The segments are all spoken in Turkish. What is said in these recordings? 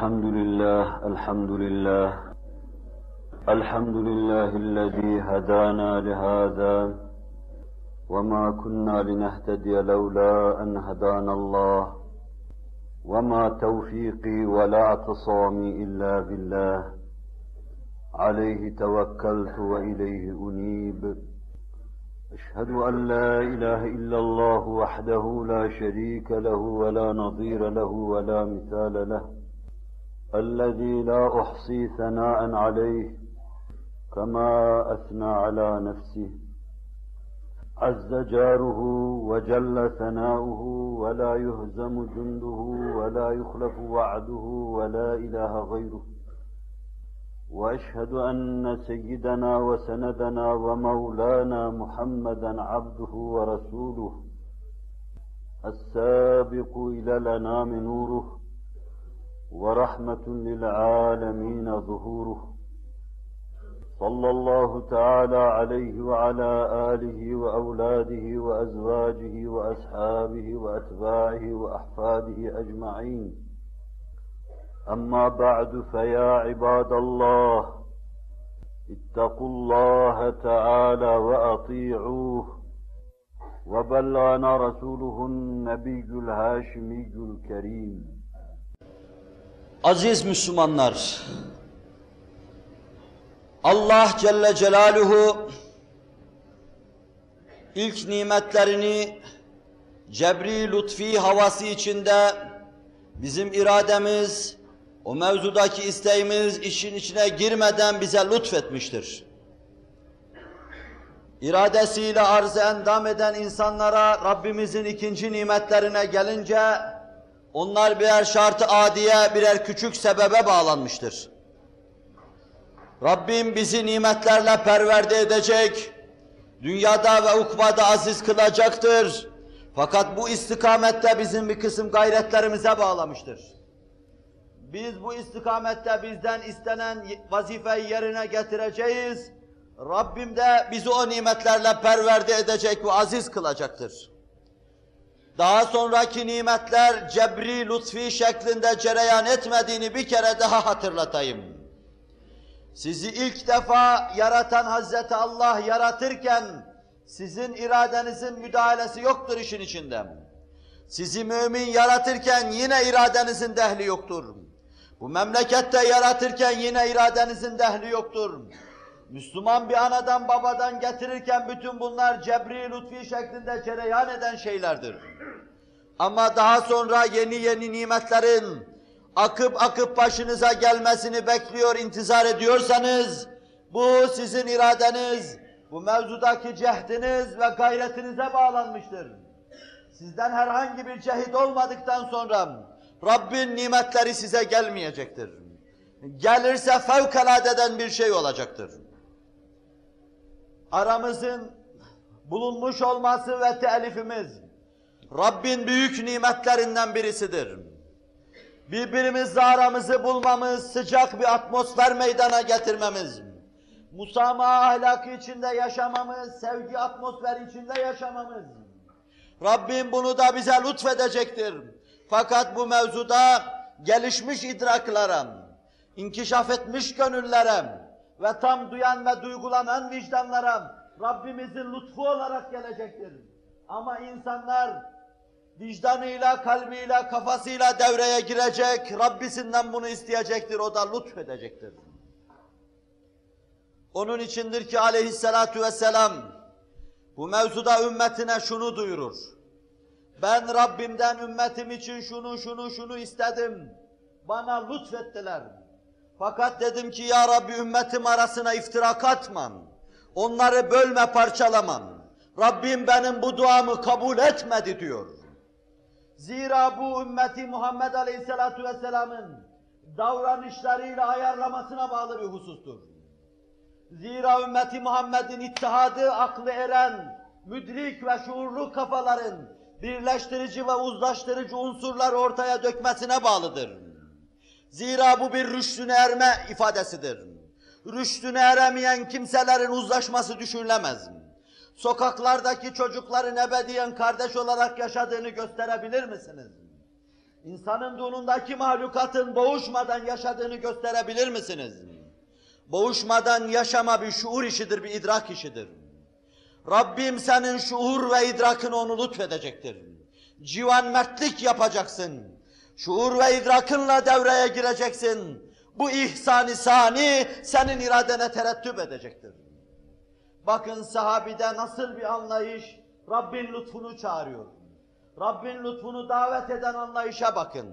الحمد لله الحمد لله. الحمد لله الذي هدانا لهذا. وما كنا لنهتدي لولا أن هدانا الله. وما توفيقي ولا اعتصامي إلا بالله. عليه توكلت وإليه أنيب. أشهد أن لا إله إلا الله وحده لا شريك له ولا نظير له ولا مثال له. الذي لا أحصي ثناء عليه كما أثنى على نفسه. عز جاره وجل ثناؤه ولا يهزم جنده ولا يخلف وعده ولا إله غيره. وأشهد أن سيدنا وسندنا ومولانا محمدا عبده ورسوله السابق إلى الأنام نوره. ورحمة للعالمين ظهوره. صلى الله تعالى عليه وعلى آله وأولاده وأزواجه وأصحابه وأتباعه وأحفاده أجمعين. أما بعد فيا عباد الله اتقوا الله تعالى وأطيعوه. وبلغنا رسوله النبي الهاشمي الكريم. Aziz Müslümanlar, Allah Celle Celaluhu ilk nimetlerini cebri lütfi havası içinde bizim irademiz, o mevzudaki isteğimiz işin içine girmeden bize lütfetmiştir. İradesiyle arzı endam eden insanlara Rabbimizin ikinci nimetlerine gelince onlar birer şartı adiye, birer küçük sebebe bağlanmıştır. Rabbim bizi nimetlerle perverde edecek, dünyada ve ukbada aziz kılacaktır. Fakat bu istikamette bizim bir kısım gayretlerimize bağlamıştır. Biz bu istikamette bizden istenen vazifeyi yerine getireceğiz. Rabbim de bizi o nimetlerle perverde edecek ve aziz kılacaktır. Daha sonraki nimetler cebri lütfi şeklinde cereyan etmediğini bir kere daha hatırlatayım. Sizi ilk defa yaratan Hazreti Allah yaratırken sizin iradenizin müdahalesi yoktur işin içinde. Sizi mümin yaratırken yine iradenizin dehli yoktur. Bu memlekette yaratırken yine iradenizin dehli yoktur. Müslüman bir anadan babadan getirirken bütün bunlar cebri lütfi şeklinde cereyan eden şeylerdir. Ama daha sonra yeni yeni nimetlerin akıp akıp başınıza gelmesini bekliyor, intizar ediyorsanız bu sizin iradeniz, bu mevzudaki cehdiniz ve gayretinize bağlanmıştır. Sizden herhangi bir cehit olmadıktan sonra Rabbin nimetleri size gelmeyecektir. Gelirse fevkaladeden bir şey olacaktır. Aramızın bulunmuş olması ve telifimiz Rabbin büyük nimetlerinden birisidir. Birbirimizle aramızı bulmamız, sıcak bir atmosfer meydana getirmemiz, musamaha ahlakı içinde yaşamamız, sevgi atmosferi içinde yaşamamız. Rabbim bunu da bize lütfedecektir. Fakat bu mevzuda gelişmiş idraklara, inkişaf etmiş gönüllere ve tam duyan ve duygulanan vicdanlara Rabbimizin lütfu olarak gelecektir. Ama insanlar vicdanıyla, kalbiyle, kafasıyla devreye girecek, Rabbisinden bunu isteyecektir, o da lütfedecektir. Onun içindir ki aleyhissalatu vesselam bu mevzuda ümmetine şunu duyurur. Ben Rabbimden ümmetim için şunu şunu şunu istedim. Bana lütfettiler. Fakat dedim ki ya Rabbi ümmetim arasına iftirak atmam. Onları bölme parçalamam. Rabbim benim bu duamı kabul etmedi diyor. Zira bu ümmeti Muhammed Aleyhisselatu Vesselam'ın davranışlarıyla ayarlamasına bağlı bir husustur. Zira ümmeti Muhammed'in ittihadı aklı eren, müdrik ve şuurlu kafaların birleştirici ve uzlaştırıcı unsurlar ortaya dökmesine bağlıdır. Zira bu bir rüştüne erme ifadesidir. Rüştüne eremeyen kimselerin uzlaşması düşünülemez. Sokaklardaki çocukların ebediyen kardeş olarak yaşadığını gösterebilir misiniz? İnsanın donundaki mahlukatın boğuşmadan yaşadığını gösterebilir misiniz? Boğuşmadan yaşama bir şuur işidir, bir idrak işidir. Rabbim senin şuur ve idrakını onu lütfedecektir. Civan mertlik yapacaksın. Şuur ve idrakınla devreye gireceksin. Bu ihsan-ı sani senin iradene terettüp edecektir. Bakın sahabide nasıl bir anlayış Rabbin lütfunu çağırıyor. Rabbin lütfunu davet eden anlayışa bakın.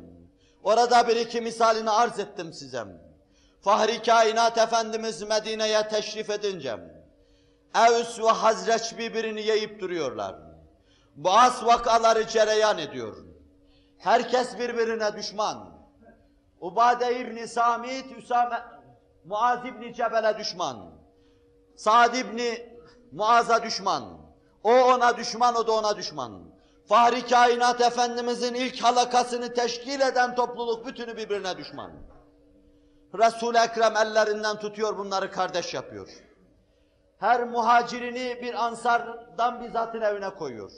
Orada bir iki misalini arz ettim size. Fahri kainat Efendimiz Medine'ye teşrif edince, Evs ve Hazreç birbirini yiyip duruyorlar. Boğaz vakaları cereyan ediyor. Herkes birbirine düşman. Ubade İbni Samit, Üsame, Muaz İbni Cebel'e düşman. Sa'd İbni Muaz'a düşman. O ona düşman, o da ona düşman. Fahri kainat Efendimizin ilk halakasını teşkil eden topluluk bütünü birbirine düşman. Resul-i Ekrem ellerinden tutuyor bunları kardeş yapıyor. Her muhacirini bir ansardan bir zatın evine koyuyor.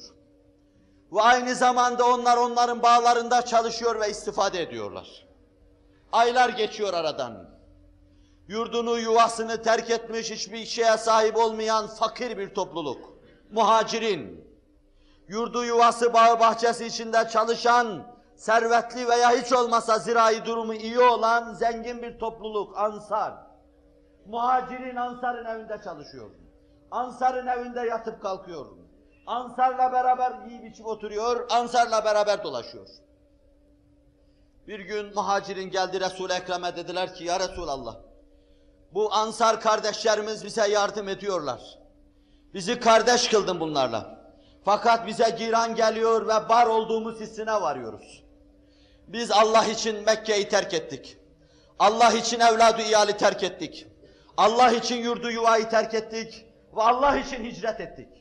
Ve aynı zamanda onlar onların bağlarında çalışıyor ve istifade ediyorlar. Aylar geçiyor aradan. Yurdunu, yuvasını terk etmiş, hiçbir şeye sahip olmayan fakir bir topluluk. Muhacirin. Yurdu, yuvası, bağı, bahçesi içinde çalışan, servetli veya hiç olmasa zirai durumu iyi olan zengin bir topluluk, ansar. Muhacirin Ansar'ın evinde çalışıyor. Ansar'ın evinde yatıp kalkıyor. Ansar'la beraber yiyip içip oturuyor, Ansar'la beraber dolaşıyor. Bir gün muhacirin geldi Resul-i Ekrem'e dediler ki ya Resulallah bu Ansar kardeşlerimiz bize yardım ediyorlar. Bizi kardeş kıldın bunlarla. Fakat bize giran geliyor ve bar olduğumuz hissine varıyoruz. Biz Allah için Mekke'yi terk ettik. Allah için evladı iyali terk ettik. Allah için yurdu yuvayı terk ettik ve Allah için hicret ettik.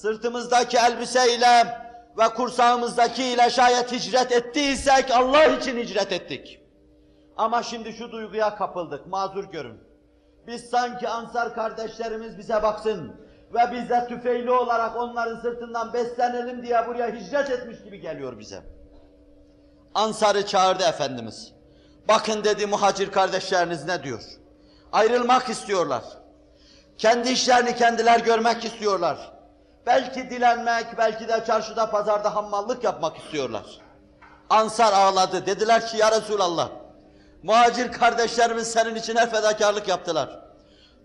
Sırtımızdaki elbiseyle ve kursağımızdaki ile şayet hicret ettiysek Allah için hicret ettik. Ama şimdi şu duyguya kapıldık, mazur görün. Biz sanki Ansar kardeşlerimiz bize baksın ve biz de tüfeğli olarak onların sırtından beslenelim diye buraya hicret etmiş gibi geliyor bize. Ansar'ı çağırdı Efendimiz. Bakın dedi muhacir kardeşleriniz ne diyor? Ayrılmak istiyorlar. Kendi işlerini kendiler görmek istiyorlar. Belki dilenmek, belki de çarşıda pazarda hammallık yapmak istiyorlar. Ansar ağladı. Dediler ki ya Resulallah, muhacir kardeşlerimiz senin için her fedakarlık yaptılar.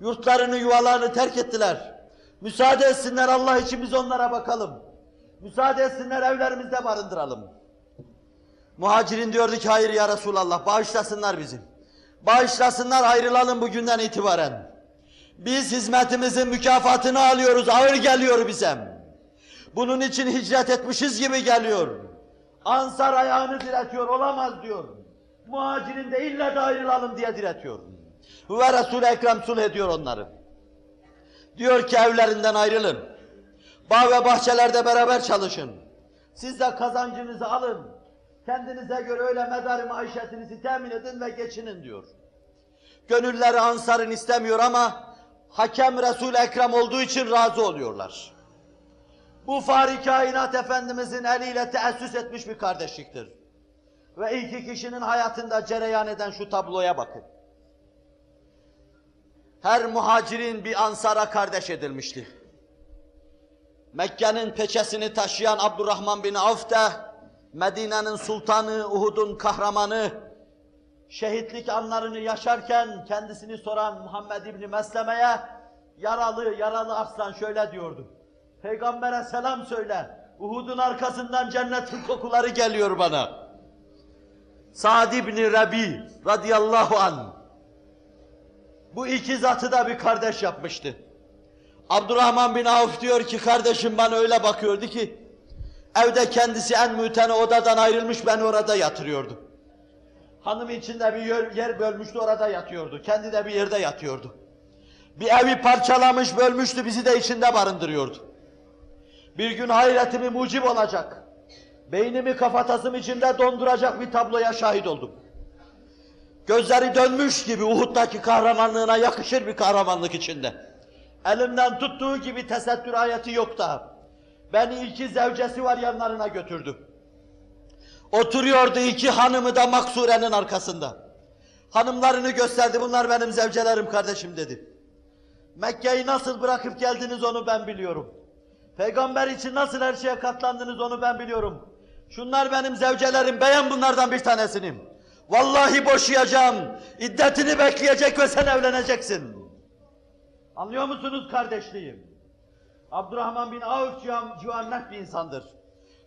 Yurtlarını, yuvalarını terk ettiler. Müsaade etsinler Allah için biz onlara bakalım. Müsaade etsinler evlerimizde barındıralım. Muhacirin diyordu ki hayır ya Resulallah bağışlasınlar bizi. Bağışlasınlar ayrılalım bugünden itibaren. Biz hizmetimizin mükafatını alıyoruz, ağır geliyor bize. Bunun için hicret etmişiz gibi geliyor. Ansar ayağını diretiyor, olamaz diyor. Muhacirin illa da ayrılalım diye diretiyor. Ve Resul-i Ekrem sulh ediyor onları. Diyor ki evlerinden ayrılın. Bağ ve bahçelerde beraber çalışın. Siz de kazancınızı alın. Kendinize göre öyle medar-ı maişetinizi temin edin ve geçinin diyor. Gönülleri Ansar'ın istemiyor ama hakem Resul-i Ekrem olduğu için razı oluyorlar. Bu Fahri Kainat Efendimizin eliyle teessüs etmiş bir kardeşliktir. Ve iki kişinin hayatında cereyan eden şu tabloya bakın. Her muhacirin bir ansara kardeş edilmişti. Mekke'nin peçesini taşıyan Abdurrahman bin Avf de Medine'nin sultanı, Uhud'un kahramanı, şehitlik anlarını yaşarken kendisini soran Muhammed İbni Mesleme'ye yaralı, yaralı aslan şöyle diyordu. Peygamber'e selam söyle, Uhud'un arkasından cennetin kokuları geliyor bana. Sa'd İbni Rabi radıyallahu an bu iki zatı da bir kardeş yapmıştı. Abdurrahman bin Avf diyor ki kardeşim bana öyle bakıyordu ki evde kendisi en mütene odadan ayrılmış beni orada yatırıyordu. Hanım içinde bir yer, bölmüştü orada yatıyordu. Kendi de bir yerde yatıyordu. Bir evi parçalamış bölmüştü bizi de içinde barındırıyordu. Bir gün hayretimi mucib olacak. Beynimi kafatasım içinde donduracak bir tabloya şahit oldum. Gözleri dönmüş gibi Uhud'daki kahramanlığına yakışır bir kahramanlık içinde. Elimden tuttuğu gibi tesettür ayeti yok da. Beni iki zevcesi var yanlarına götürdü. Oturuyordu iki hanımı da maksurenin arkasında. Hanımlarını gösterdi, bunlar benim zevcelerim kardeşim dedi. Mekke'yi nasıl bırakıp geldiniz onu ben biliyorum. Peygamber için nasıl her şeye katlandınız onu ben biliyorum. Şunlar benim zevcelerim, beğen bunlardan bir tanesinim. Vallahi boşayacağım, iddetini bekleyecek ve sen evleneceksin. Anlıyor musunuz kardeşliğim? Abdurrahman bin Avf civannet bir insandır.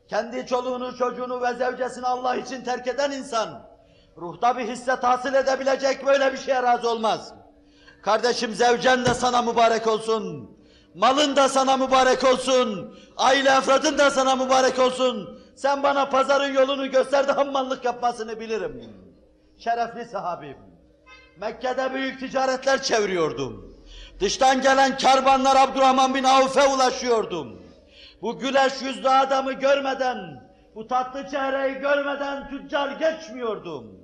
Kendi çoluğunu, çocuğunu ve zevcesini Allah için terk eden insan, ruhta bir hisse tahsil edebilecek böyle bir şeye razı olmaz. Kardeşim zevcen de sana mübarek olsun. Malın da sana mübarek olsun. Aile efradın da sana mübarek olsun. Sen bana pazarın yolunu göster de hammallık yapmasını bilirim. Şerefli sahabim. Mekke'de büyük ticaretler çeviriyordum. Dıştan gelen kervanlar Abdurrahman bin Avf'e ulaşıyordum. Bu güleş yüzlü adamı görmeden, bu tatlı çehreyi görmeden tüccar geçmiyordum.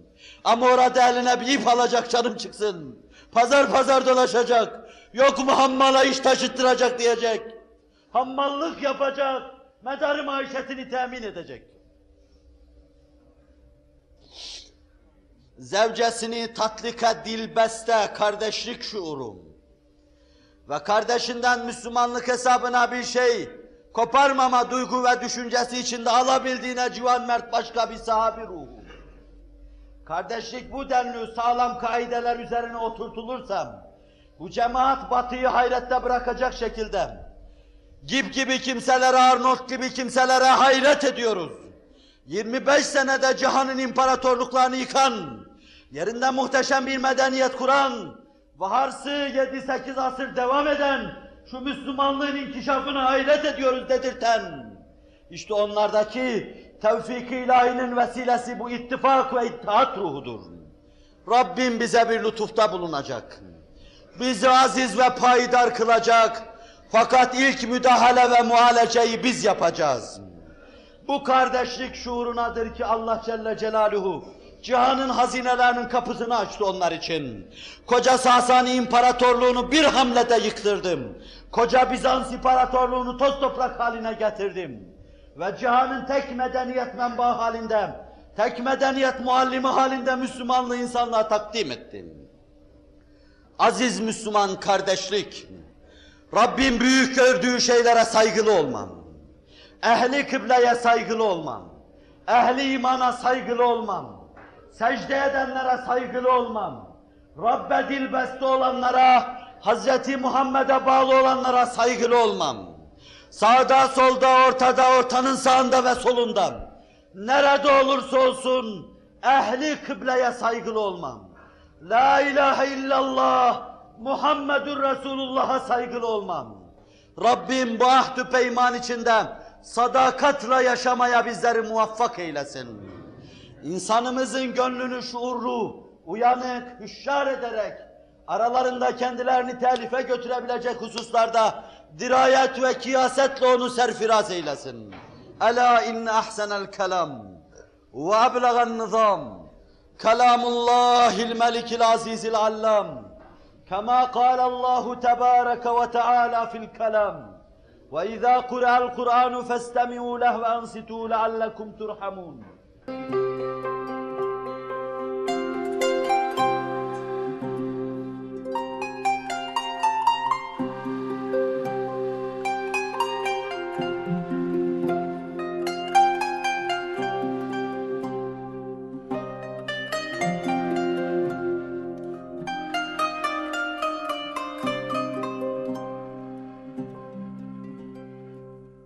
Ama orada eline bir ip alacak canım çıksın. Pazar pazar dolaşacak. Yok mu hammala iş taşıttıracak diyecek. Hammallık yapacak. Medarı maişetini temin edecek. Zevcesini tatlika dilbeste kardeşlik şuurum. Ve kardeşinden Müslümanlık hesabına bir şey koparmama duygu ve düşüncesi içinde alabildiğine civan mert başka bir sahabi ruhu. Kardeşlik bu denli sağlam kaideler üzerine oturtulursam, bu cemaat batıyı hayrette bırakacak şekilde, Gip gibi kimselere, Arnold gibi kimselere hayret ediyoruz. 25 senede cihanın imparatorluklarını yıkan, yerinde muhteşem bir medeniyet kuran, vaharsı 7-8 asır devam eden, şu Müslümanlığın inkişafına hayret ediyoruz dedirten, işte onlardaki tevfik-i ilahinin vesilesi bu ittifak ve ittihat ruhudur. Rabbim bize bir lütufta bulunacak. Bizi aziz ve payidar kılacak. Fakat ilk müdahale ve muhaleceyi biz yapacağız. Bu kardeşlik şuurunadır ki Allah Celle Celaluhu cihanın hazinelerinin kapısını açtı onlar için. Koca Sasani İmparatorluğunu bir hamlede yıktırdım. Koca Bizans İmparatorluğunu toz toprak haline getirdim. Ve cihanın tek medeniyet menbaı halinde, tek medeniyet muallimi halinde Müslümanlığı insanlığa takdim ettim. Aziz Müslüman kardeşlik, Rabbim büyük gördüğü şeylere saygılı olmam. Ehli kıbleye saygılı olmam. Ehli imana saygılı olmam. Secde edenlere saygılı olmam. Rabbe dilbeste olanlara, Hazreti Muhammed'e bağlı olanlara saygılı olmam. Sağda, solda, ortada, ortanın sağında ve solunda. Nerede olursa olsun ehli kıbleye saygılı olmam. La ilahe illallah Muhammedur Resulullah'a saygılı olmam. Rabbim bu ahdü peyman içinde sadakatla yaşamaya bizleri muvaffak eylesin İnsanımızın gönlünü şuurlu, uyanık, hüşşar ederek aralarında kendilerini telife götürebilecek hususlarda dirayet ve kiyasetle onu serfiraz eylesin. Ela inne ahsenel kelam ve ablagan nizam kelamullahil melikil azizil allam كما قال الله تبارك وتعالى في الكلام وإذا قرأ القرآن فاستمعوا له وأنصتوا لعلكم ترحمون